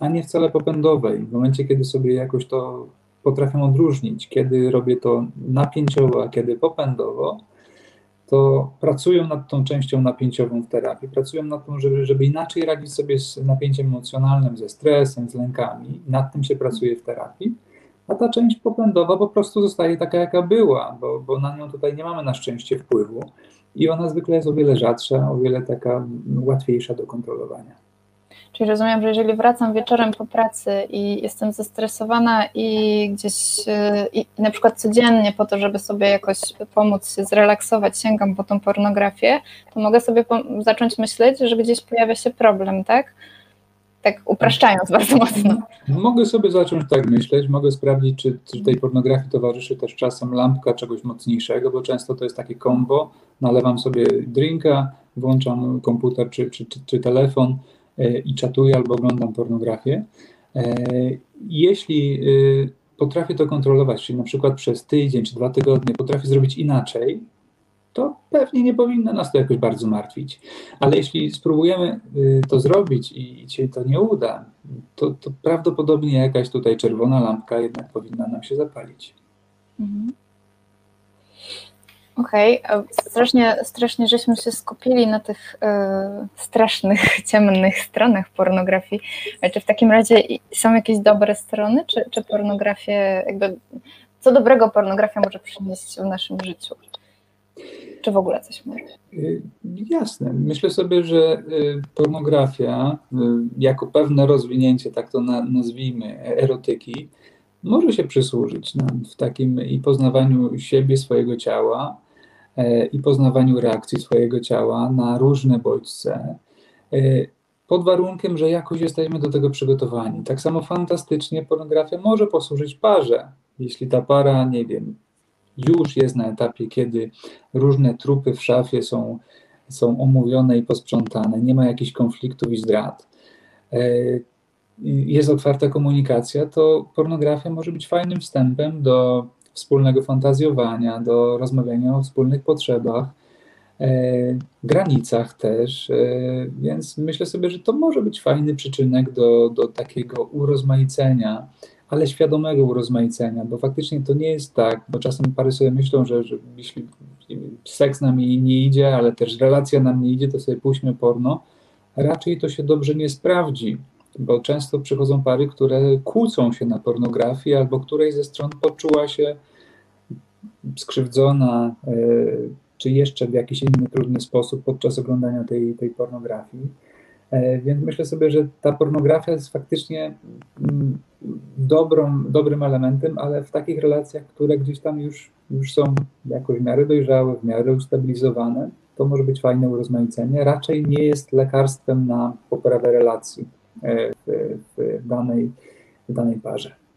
a nie wcale popędowe. I w momencie, kiedy sobie jakoś to potrafią odróżnić, kiedy robię to napięciowo, a kiedy popędowo, to pracują nad tą częścią napięciową w terapii, pracują nad tym, żeby, żeby inaczej radzić sobie z napięciem emocjonalnym, ze stresem, z lękami. Nad tym się pracuje w terapii. A ta część popędowa po prostu zostaje taka, jaka była, bo, bo na nią tutaj nie mamy na szczęście wpływu i ona zwykle jest o wiele rzadsza, o wiele taka łatwiejsza do kontrolowania. Czyli rozumiem, że jeżeli wracam wieczorem po pracy i jestem zestresowana i gdzieś y, i na przykład codziennie po to, żeby sobie jakoś pomóc się zrelaksować, sięgam po tą pornografię, to mogę sobie zacząć myśleć, że gdzieś pojawia się problem, tak? Tak upraszczając bardzo mocno. Mogę sobie zacząć tak myśleć, mogę sprawdzić, czy, czy tej pornografii towarzyszy też czasem lampka czegoś mocniejszego, bo często to jest takie kombo, nalewam sobie drinka, włączam komputer czy, czy, czy, czy telefon, E, i czatuję albo oglądam pornografię. E, jeśli e, potrafię to kontrolować, czyli na przykład przez tydzień czy dwa tygodnie potrafię zrobić inaczej, to pewnie nie powinno nas to jakoś bardzo martwić. Ale jeśli spróbujemy to zrobić i się to nie uda, to, to prawdopodobnie jakaś tutaj czerwona lampka jednak powinna nam się zapalić. Mhm. Okej, okay. strasznie, strasznie żeśmy się skupili na tych y, strasznych, <laughs> ciemnych stronach pornografii. Czy w takim razie są jakieś dobre strony, czy, czy pornografię, jakby, co dobrego pornografia może przynieść w naszym życiu? Czy w ogóle coś może? Y, jasne. Myślę sobie, że y, pornografia, jako pewne rozwinięcie, tak to nazwijmy, erotyki, może się przysłużyć nam w takim i poznawaniu siebie, swojego ciała, i poznawaniu reakcji swojego ciała na różne bodźce, e, pod warunkiem, że jakoś jesteśmy do tego przygotowani. Tak samo fantastycznie pornografia może posłużyć parze, jeśli ta para, nie wiem, już jest na etapie, kiedy różne trupy w szafie są, są omówione i posprzątane, nie ma jakichś konfliktów i zdrad, e, jest otwarta komunikacja, to pornografia może być fajnym wstępem do wspólnego fantazjowania, do rozmawiania o wspólnych potrzebach, e, granicach też, e, więc myślę sobie, że to może być fajny przyczynek do, do takiego urozmaicenia, ale świadomego urozmaicenia, bo faktycznie to nie jest tak, bo czasem pary sobie myślą, że, że jeśli seks nam nie idzie, ale też relacja nam nie idzie, to sobie puśćmy porno. Raczej to się dobrze nie sprawdzi, bo często przychodzą pary, które kłócą się na pornografii, albo której ze stron poczuła się skrzywdzona, e, czy jeszcze w jakiś inny trudny sposób podczas oglądania tej, tej pornografii. E, więc myślę sobie, że ta pornografia jest faktycznie mm, dobrą, dobrym elementem, ale w takich relacjach, które gdzieś tam już, już są jakoś w miarę dojrzałe, w miarę ustabilizowane, to może być fajne urozmaicenie. Raczej nie jest lekarstwem na poprawę relacji w, w, danej, w danej parze.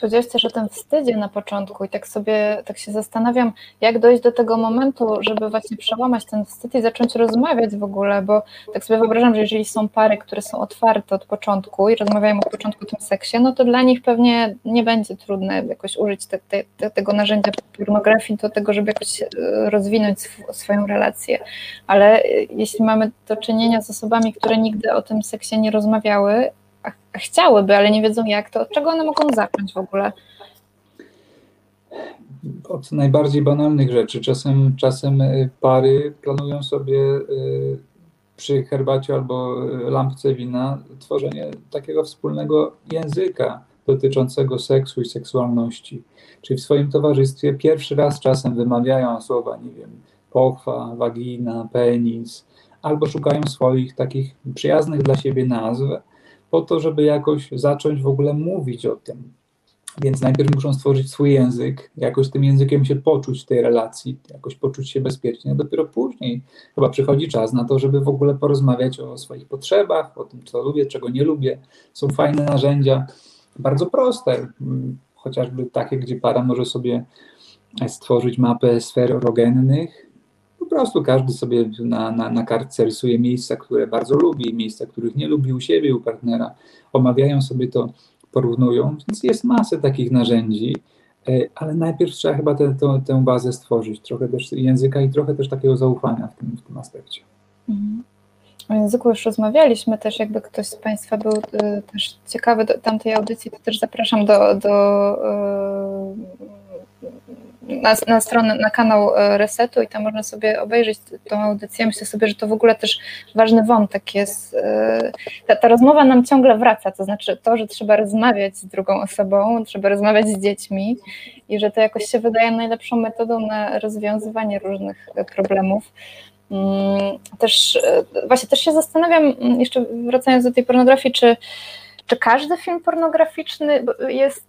Powiedziałeś też o tym wstydzie na początku i tak sobie tak się zastanawiam, jak dojść do tego momentu, żeby właśnie przełamać ten wstyd i zacząć rozmawiać w ogóle, bo tak sobie wyobrażam, że jeżeli są pary, które są otwarte od początku i rozmawiają od początku o tym seksie, no to dla nich pewnie nie będzie trudne jakoś użyć te, te, te, tego narzędzia pornografii do tego, żeby jakoś e, rozwinąć sw swoją relację. Ale e, jeśli mamy do czynienia z osobami, które nigdy o tym seksie nie rozmawiały, chciałyby, ale nie wiedzą jak, to od czego one mogą zacząć w ogóle? Od najbardziej banalnych rzeczy. Czasem, czasem e, pary planują sobie e, przy herbacie albo e, lampce wina tworzenie takiego wspólnego języka dotyczącego seksu i seksualności. Czyli w swoim towarzystwie pierwszy raz czasem wymawiają słowa, nie wiem, pochwa, wagina, penis, albo szukają swoich takich przyjaznych dla siebie nazw, po to, żeby jakoś zacząć w ogóle mówić o tym. Więc najpierw muszą stworzyć swój język, jakoś tym językiem się poczuć w tej relacji, jakoś poczuć się bezpiecznie. Dopiero później chyba przychodzi czas na to, żeby w ogóle porozmawiać o swoich potrzebach, o tym, co lubię, czego nie lubię. Są fajne narzędzia, bardzo proste, chociażby takie, gdzie para może sobie stworzyć mapę sfer erogennych, prostu każdy sobie na, na, na kartce rysuje miejsca, które bardzo lubi, miejsca, których nie lubi u siebie, u partnera. Omawiają sobie to, porównują, więc jest masę takich narzędzi, e, ale najpierw trzeba chyba te, to, tę bazę stworzyć, trochę też języka i trochę też takiego zaufania w tym, w tym aspekcie. Mhm. O języku już rozmawialiśmy też, jakby ktoś z Państwa był y, też ciekawy do tamtej audycji, to też zapraszam do, do y, na, na stronę, na kanał e, Resetu i tam można sobie obejrzeć tą audycję. Myślę sobie, że to w ogóle też ważny wątek jest. E, ta, ta rozmowa nam ciągle wraca, to znaczy to, że trzeba rozmawiać z drugą osobą, trzeba rozmawiać z dziećmi i że to jakoś się wydaje najlepszą metodą na rozwiązywanie różnych e, problemów. Mm, też właśnie też się zastanawiam, mm, jeszcze wracając do tej pornografii, czy czy każdy film pornograficzny jest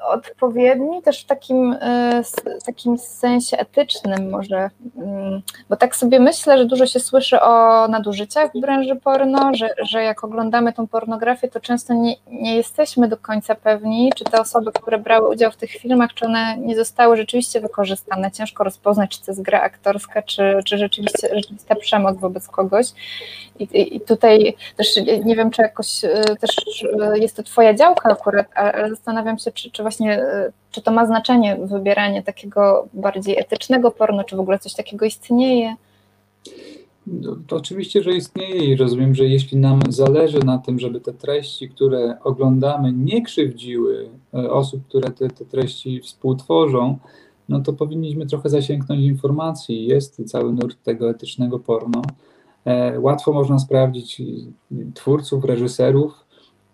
odpowiedni też w takim, y, takim sensie etycznym może? Mm, bo tak sobie myślę, że dużo się słyszy o nadużyciach w branży porno, że, że jak oglądamy tą pornografię, to często nie, nie jesteśmy do końca pewni, czy te osoby, które brały udział w tych filmach, czy one nie zostały rzeczywiście wykorzystane. Ciężko rozpoznać, czy to jest gra aktorska, czy, czy rzeczywiście, rzeczywista przemoc wobec kogoś. I, I tutaj też nie wiem, czy jakoś y, też jest to Twoja działka akurat, ale zastanawiam się, czy, czy właśnie, e, czy to ma znaczenie wybieranie takiego bardziej etycznego porno, czy w ogóle coś takiego istnieje? No, to oczywiście, że istnieje i rozumiem, że jeśli nam zależy na tym, żeby te treści, które oglądamy, nie krzywdziły e, osób, które te, te treści współtworzą, no to powinniśmy trochę zasięgnąć informacji. Jest cały nurt tego etycznego porno. E, łatwo można sprawdzić twórców, reżyserów,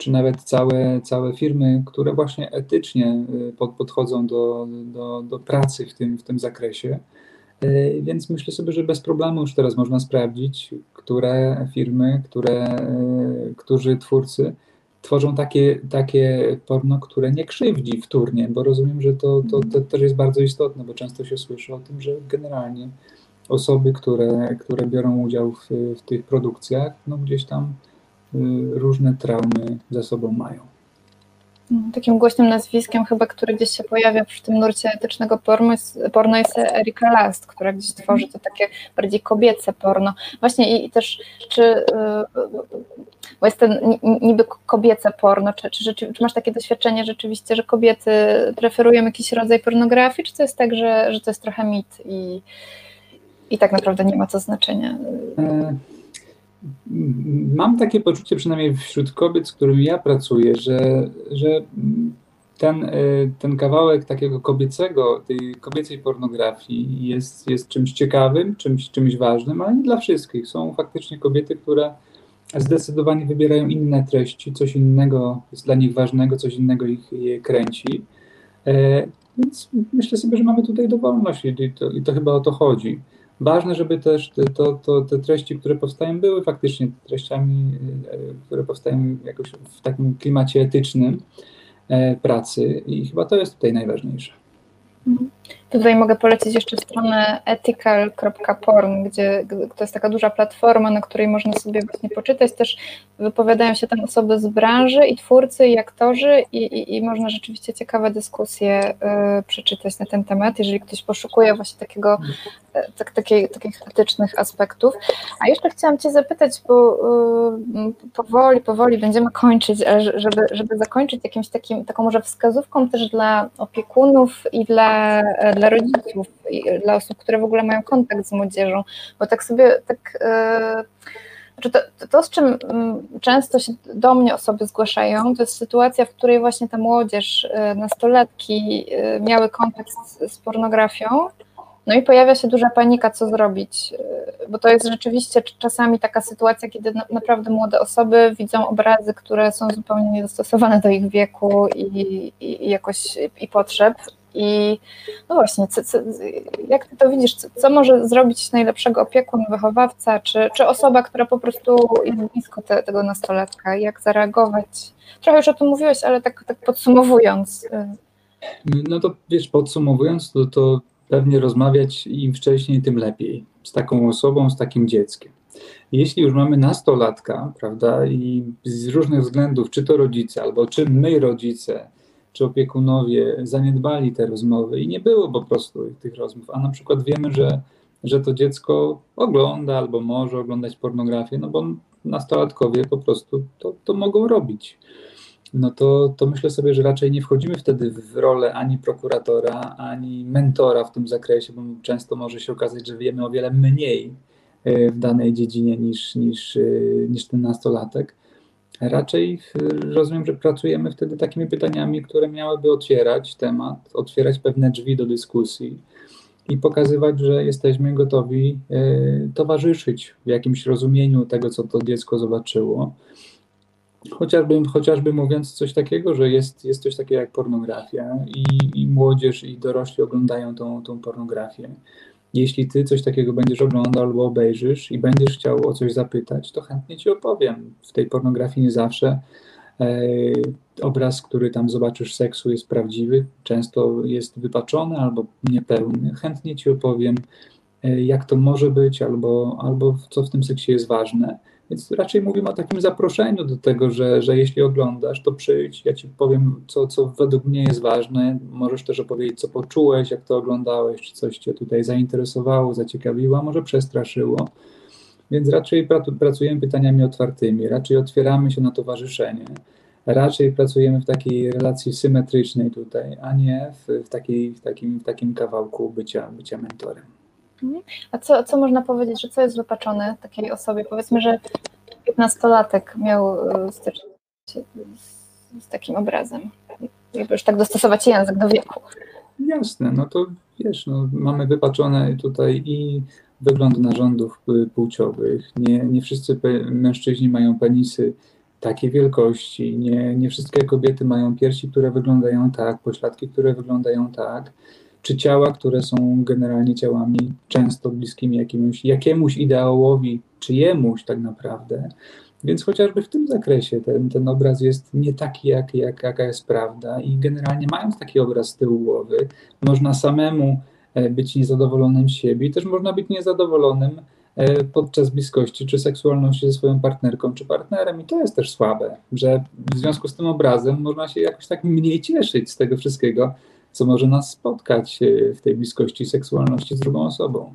czy nawet całe, całe firmy, które właśnie etycznie y, pod, podchodzą do, do, do pracy w tym, w tym zakresie. Y, więc myślę sobie, że bez problemu już teraz można sprawdzić, które firmy, które, y, którzy twórcy tworzą takie, takie porno, które nie krzywdzi wtórnie, bo rozumiem, że to, to, to też jest bardzo istotne, bo często się słyszy o tym, że generalnie osoby, które, które biorą udział w, w tych produkcjach, no gdzieś tam różne traumy za sobą mają. No, takim głośnym nazwiskiem chyba, które gdzieś się pojawia w tym nurcie etycznego porno jest, porno jest Erika Last, która gdzieś tworzy to takie bardziej kobiece porno. Właśnie i, i też, czy, y, bo jest ten niby kobiece porno, czy, czy, czy, masz takie doświadczenie rzeczywiście, że kobiety preferują jakiś rodzaj pornografii, czy to jest tak, że, że to jest trochę mit i, i tak naprawdę nie ma to znaczenia? E mam takie poczucie, przynajmniej wśród kobiet, z którymi ja pracuję, że, że ten, e, ten kawałek takiego kobiecego, tej kobiecej pornografii jest, jest czymś ciekawym, czymś, czymś ważnym, ale nie dla wszystkich. Są faktycznie kobiety, które zdecydowanie wybierają inne treści, coś innego jest dla nich ważnego, coś innego ich je kręci. E, więc myślę sobie, że mamy tutaj dowolność i to, i to chyba o to chodzi. Ważne, żeby też te, to, to, te treści, które powstają, były faktycznie treściami, e, które powstają jakoś w takim klimacie etycznym e, pracy i chyba to jest tutaj najważniejsze. Mhm. Tutaj mogę polecić jeszcze stronę ethical.porn, gdzie to jest taka duża platforma, na której można sobie właśnie poczytać. Też wypowiadają się tam osoby z branży i twórcy, i aktorzy, i, i, i można rzeczywiście ciekawe dyskusje y, przeczytać na ten temat, jeżeli ktoś poszukuje właśnie takiego, y, tak, takiej, takich etycznych aspektów. A jeszcze chciałam Cię zapytać, bo y, powoli, powoli będziemy kończyć, ale żeby, żeby zakończyć jakimś takim, taką może wskazówką też dla opiekunów i dla dla rodziców, dla osób, które w ogóle mają kontakt z młodzieżą, bo tak sobie tak. Znaczy to, to, z czym mm, często się do mnie osoby zgłaszają, to jest sytuacja, w której właśnie ta młodzież, e, nastolatki e, miały kontakt z, z pornografią, no i pojawia się duża panika, co zrobić, e, bo to jest rzeczywiście czasami taka sytuacja, kiedy na, naprawdę młode osoby widzą obrazy, które są zupełnie niedostosowane do ich wieku i, i jakoś i potrzeb. I no właśnie, co, co, jak ty to widzisz, co, co, może zrobić najlepszego opiekun, wychowawca, czy, czy osoba, która po prostu jest blisko te, tego nastolatka, jak zareagować? Trochę już o tym mówiłeś, ale tak, tak podsumowując. Y. No to wiesz, podsumowując, to, to pewnie rozmawiać im wcześniej, tym lepiej. Z taką osobą, z takim dzieckiem. Jeśli już mamy nastolatka, prawda, i z różnych względów, czy to rodzice, albo czy my rodzice, czy opiekunowie zaniedbali te rozmowy i nie było po prostu tych rozmów, a na przykład wiemy, że, że to dziecko ogląda albo może oglądać pornografię, no bo nastolatkowie po prostu to, to mogą robić. No to, to myślę sobie, że raczej nie wchodzimy wtedy w rolę ani prokuratora, ani mentora w tym zakresie, bo często może się okazać, że wiemy o wiele mniej e, w danej dziedzinie niż, niż, e, niż ten nastolatek. Raczej y, rozumiem, że pracujemy wtedy takimi pytaniami, które miałyby otwierać temat, otwierać pewne drzwi do dyskusji i pokazywać, że jesteśmy gotowi y, towarzyszyć w jakimś rozumieniu tego, co to dziecko zobaczyło. Chociażby, chociażby mówiąc coś takiego, że jest, jest coś takiego jak pornografia i, i młodzież i dorośli oglądają tą, tą pornografię jeśli ty coś takiego będziesz oglądał albo obejrzysz i będziesz chciał o coś zapytać, to chętnie ci opowiem. W tej pornografii nie zawsze e, obraz, który tam zobaczysz seksu jest prawdziwy, często jest wypaczony albo niepełny. Chętnie ci opowiem, e, jak to może być albo, albo co w tym seksie jest ważne. Więc raczej mówimy o takim zaproszeniu do tego, że, że jeśli oglądasz, to przyjdź, ja ci powiem, co, co według mnie jest ważne. Możesz też opowiedzieć, co poczułeś, jak to oglądałeś, czy coś cię tutaj zainteresowało, zaciekawiło, a może przestraszyło. Więc raczej pracujemy pytaniami otwartymi, raczej otwieramy się na towarzyszenie, raczej pracujemy w takiej relacji symetrycznej tutaj, a nie w, w, takiej, w, takim, w takim kawałku bycia, bycia mentorem. A co, co można powiedzieć, że co jest wypaczone takiej osobie? Powiedzmy, że 15-latek miał e, styczność z, z takim obrazem. Jakby już tak dostosować język do wieku. Jasne, no to wiesz, no, mamy wypaczone tutaj i wygląd narządów płciowych. Nie, nie wszyscy mężczyźni mają penisy takiej wielkości. Nie, nie wszystkie kobiety mają piersi, które wyglądają tak, pośladki, które wyglądają tak czy ciała, które są generalnie ciałami często bliskimi jakiemuś, jakiemuś ideałowi, czy jemuś tak naprawdę. Więc chociażby w tym zakresie ten, ten obraz jest nie taki, jak, jak, jaka jest prawda, i generalnie mając taki obraz z tyłu głowy, można samemu e, być niezadowolonym z siebie i też można być niezadowolonym e, podczas bliskości czy seksualności ze swoją partnerką czy partnerem. I to jest też słabe, że w związku z tym obrazem można się jakoś tak mniej cieszyć z tego wszystkiego, co może nas spotkać e, w tej bliskości seksualności z drugą osobą.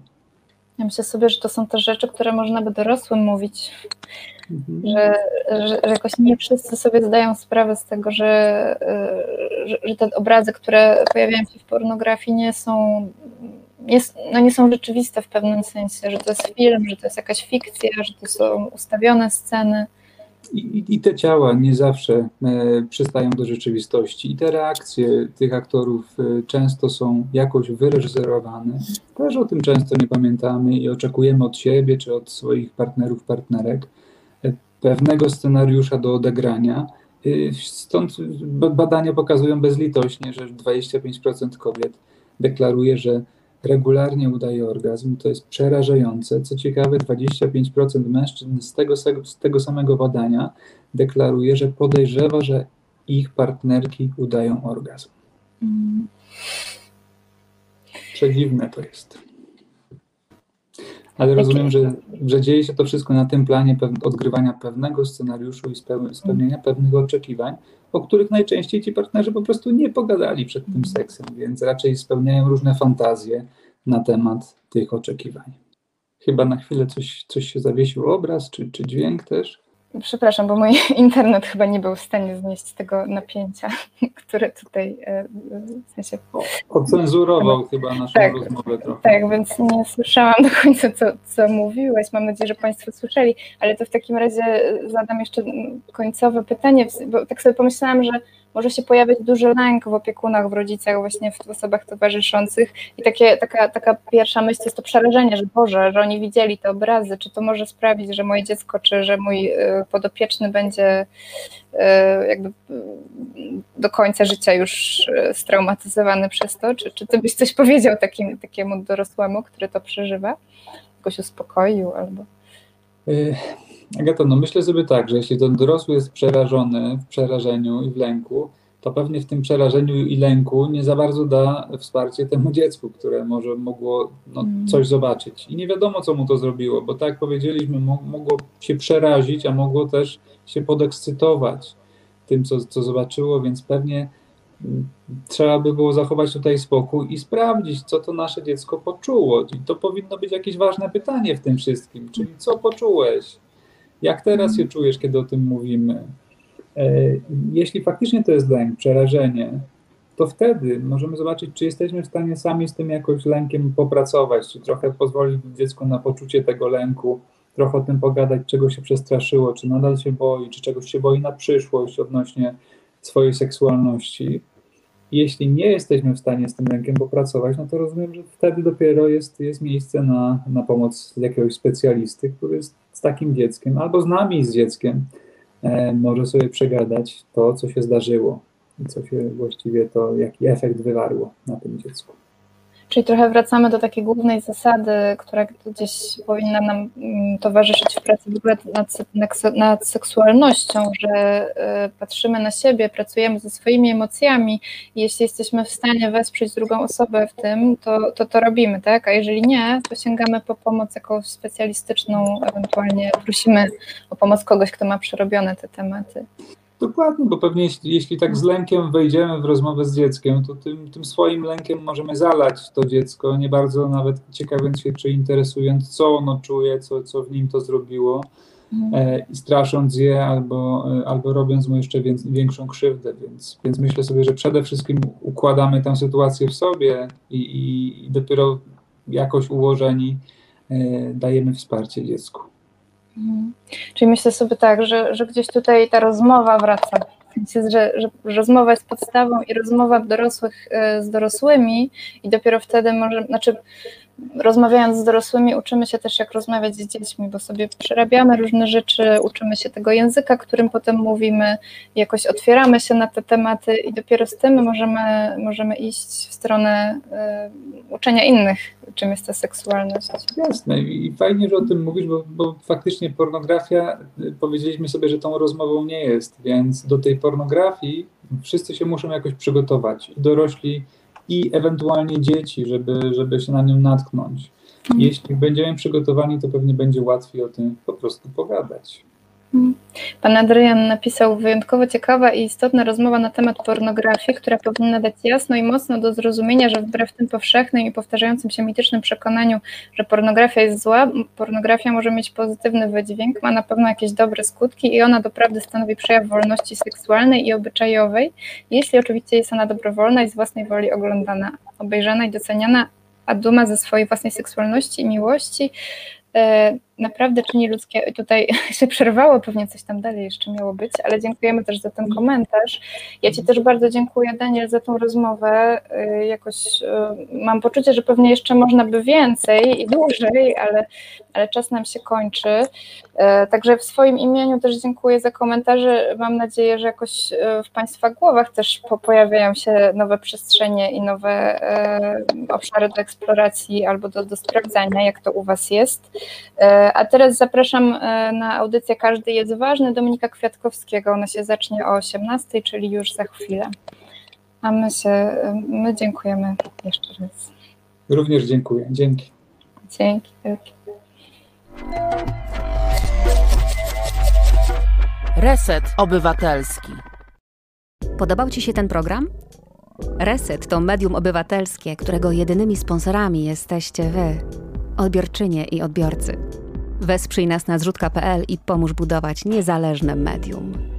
Ja myślę sobie, że to są te rzeczy, które można by dorosłym mówić, mhm. że, że, że, jakoś nie wszyscy sobie zdają sprawę z tego, że, e, że, że te obrazy, które pojawiają się w pornografii nie są, nie, no nie są rzeczywiste w pewnym sensie, że to jest film, że to jest jakaś fikcja, że to są ustawione sceny. I, I, te ciała nie zawsze e, przystają do rzeczywistości, i te reakcje tych aktorów e, często są jakoś wyreżyserowane. Też o tym często nie pamiętamy i oczekujemy od siebie czy od swoich partnerów, partnerek e, pewnego scenariusza do odegrania. Stąd badania pokazują bezlitośnie, że 25% kobiet deklaruje, że regularnie udaje orgazm. To jest przerażające. Co ciekawe, 25% mężczyzn z tego, z tego samego badania deklaruje, że podejrzewa, że ich partnerki udają orgazm. Mm. Przedziwne to jest. Ale rozumiem, że, że dzieje się to wszystko na tym planie odgrywania pewnego scenariuszu i spełnienia pewnych oczekiwań, o których najczęściej ci partnerzy po prostu nie pogadali przed tym seksem, więc raczej spełniają różne fantazje na temat tych oczekiwań. Chyba na chwilę coś, coś się zawiesił obraz, czy, czy dźwięk też. Przepraszam, bo mój <laughs> internet chyba nie był w stanie znieść tego napięcia, <laughs> które tutaj e, w sensie. Ocenzurował chyba naszą tak, rozmowę trochę. Tak, więc nie słyszałam do końca, co, co mówiłeś. Mam nadzieję, że Państwo słyszeli, ale to w takim razie zadam jeszcze końcowe pytanie, bo tak sobie pomyślałam, że może się pojawiać duży lęk w opiekunach, w rodzicach, właśnie w osobach towarzyszących. I takie, taka, taka pierwsza myśl jest to przerażenie, że Boże, że oni widzieli te obrazy, czy to może sprawić, że moje dziecko, czy że mój y, podopieczny będzie y, jakby y, do końca życia już straumatyzowany przez to, czy, czy ty byś coś powiedział takim, takiemu dorosłemu, który to przeżywa? Jakoś uspokoił albo... Agato, no myślę sobie tak, że jeśli ten dorosły jest przerażony w przerażeniu i w lęku, to pewnie w tym przerażeniu i lęku nie za bardzo da wsparcie temu dziecku, które może mogło no, mm. coś zobaczyć. I nie wiadomo, co mu to zrobiło, bo tak jak powiedzieliśmy, mogło się przerazić, a mogło też się podekscytować tym, co, co zobaczyło, więc pewnie mm, trzeba by było zachować tutaj spokój i sprawdzić, co to nasze dziecko poczuło. I to powinno być jakieś ważne pytanie w tym wszystkim, czyli co poczułeś? Jak teraz się czujesz, kiedy o tym mówimy? E, jeśli faktycznie to jest lęk, przerażenie, to wtedy możemy zobaczyć, czy jesteśmy w stanie sami z tym jakoś lękiem popracować, czy trochę pozwolić dziecku na poczucie tego lęku, trochę o tym pogadać, czego się przestraszyło, czy nadal się boi, czy czegoś się boi na przyszłość odnośnie swojej seksualności. Jeśli nie jesteśmy w stanie z tym lękiem popracować, no to rozumiem, że wtedy dopiero jest, jest miejsce na, na pomoc jakiegoś specjalisty, który jest z takim dzieckiem, albo z nami, z dzieckiem, e, może sobie przegadać to, co się zdarzyło i co się właściwie to, jaki efekt wywarło na tym dziecku. Czyli trochę wracamy do takiej głównej zasady, która gdzieś powinna nam mm, towarzyszyć w pracy w ogóle nad, nad seksualnością, że y, patrzymy na siebie, pracujemy ze swoimi emocjami i jeśli jesteśmy w stanie wesprzeć drugą osobę w tym, to to, to robimy, tak? A jeżeli nie, to sięgamy po pomoc jakąś specjalistyczną, ewentualnie prosimy o pomoc kogoś, kto ma przerobione te tematy. Dokładnie, bo pewnie jeśli, jeśli, tak z lękiem wejdziemy w rozmowę z dzieckiem, to tym, tym swoim lękiem możemy zalać to dziecko, nie bardzo nawet ciekawiąc się czy interesując, co ono czuje, co, co w nim to zrobiło mhm. e, i strasząc je albo, e, albo robiąc mu jeszcze większą krzywdę. Więc, więc myślę sobie, że przede wszystkim układamy tę sytuację w sobie i, i, i dopiero jakoś ułożeni e, dajemy wsparcie dziecku. Mhm. Czyli myślę sobie tak, że, że gdzieś tutaj ta rozmowa wraca. Sensie, że, że rozmowa jest podstawą i rozmowa dorosłych e, z dorosłymi i dopiero wtedy może, znaczy rozmawiając z dorosłymi, uczymy się też, jak rozmawiać z dziećmi, bo sobie przerabiamy różne rzeczy, uczymy się tego języka, którym potem mówimy, jakoś otwieramy się na te tematy i dopiero z tym możemy, możemy iść w stronę y, uczenia innych, czym jest ta seksualność. Jasne i fajnie, że o tym mówisz, bo, bo faktycznie pornografia, y, powiedzieliśmy sobie, że tą rozmową nie jest, więc do tej pornografii wszyscy się muszą jakoś przygotować. Dorośli i ewentualnie dzieci, żeby, żeby się na nią natknąć. Mhm. Jeśli będziemy przygotowani, to pewnie będzie łatwiej o tym po prostu pogadać. Pan Adrian napisał wyjątkowo ciekawa i istotna rozmowa na temat pornografii, która powinna dać jasno i mocno do zrozumienia, że wbrew tym powszechnym i powtarzającym się mitycznym przekonaniu, że pornografia jest zła, pornografia może mieć pozytywny wydźwięk, ma na pewno jakieś dobre skutki i ona doprawdy stanowi przejaw wolności seksualnej i obyczajowej, jeśli oczywiście jest ona dobrowolna i z własnej woli oglądana, obejrzana i doceniana, a duma ze swojej własnej seksualności i miłości E, naprawdę czyni ludzkie. Tutaj <laughs> się przerwało, pewnie coś tam dalej jeszcze miało być, ale dziękujemy też za ten komentarz. Ja Ci też bardzo dziękuję, Daniel, za tą rozmowę. E, jakoś e, mam poczucie, że pewnie jeszcze można by więcej i dłużej, ale, ale czas nam się kończy. Także w swoim imieniu też dziękuję za komentarze. Mam nadzieję, że jakoś w Państwa głowach też pojawiają się nowe przestrzenie i nowe obszary do eksploracji albo do, do sprawdzania, jak to u Was jest. E, a teraz zapraszam e, na audycję Każdy jest ważny Dominika Kwiatkowskiego. Ona się zacznie o 18, czyli już za chwilę. A my się, my dziękujemy jeszcze raz. Również dziękuję. Dzięki. Dzięki. wielkie. Reset Obywatelski. Podobał Ci się ten program? Reset to medium obywatelskie, którego jedynymi sponsorami jesteście Wy, odbiorczynie i odbiorcy. Wesprzyj nas na zrzutka.pl i pomóż budować niezależne medium.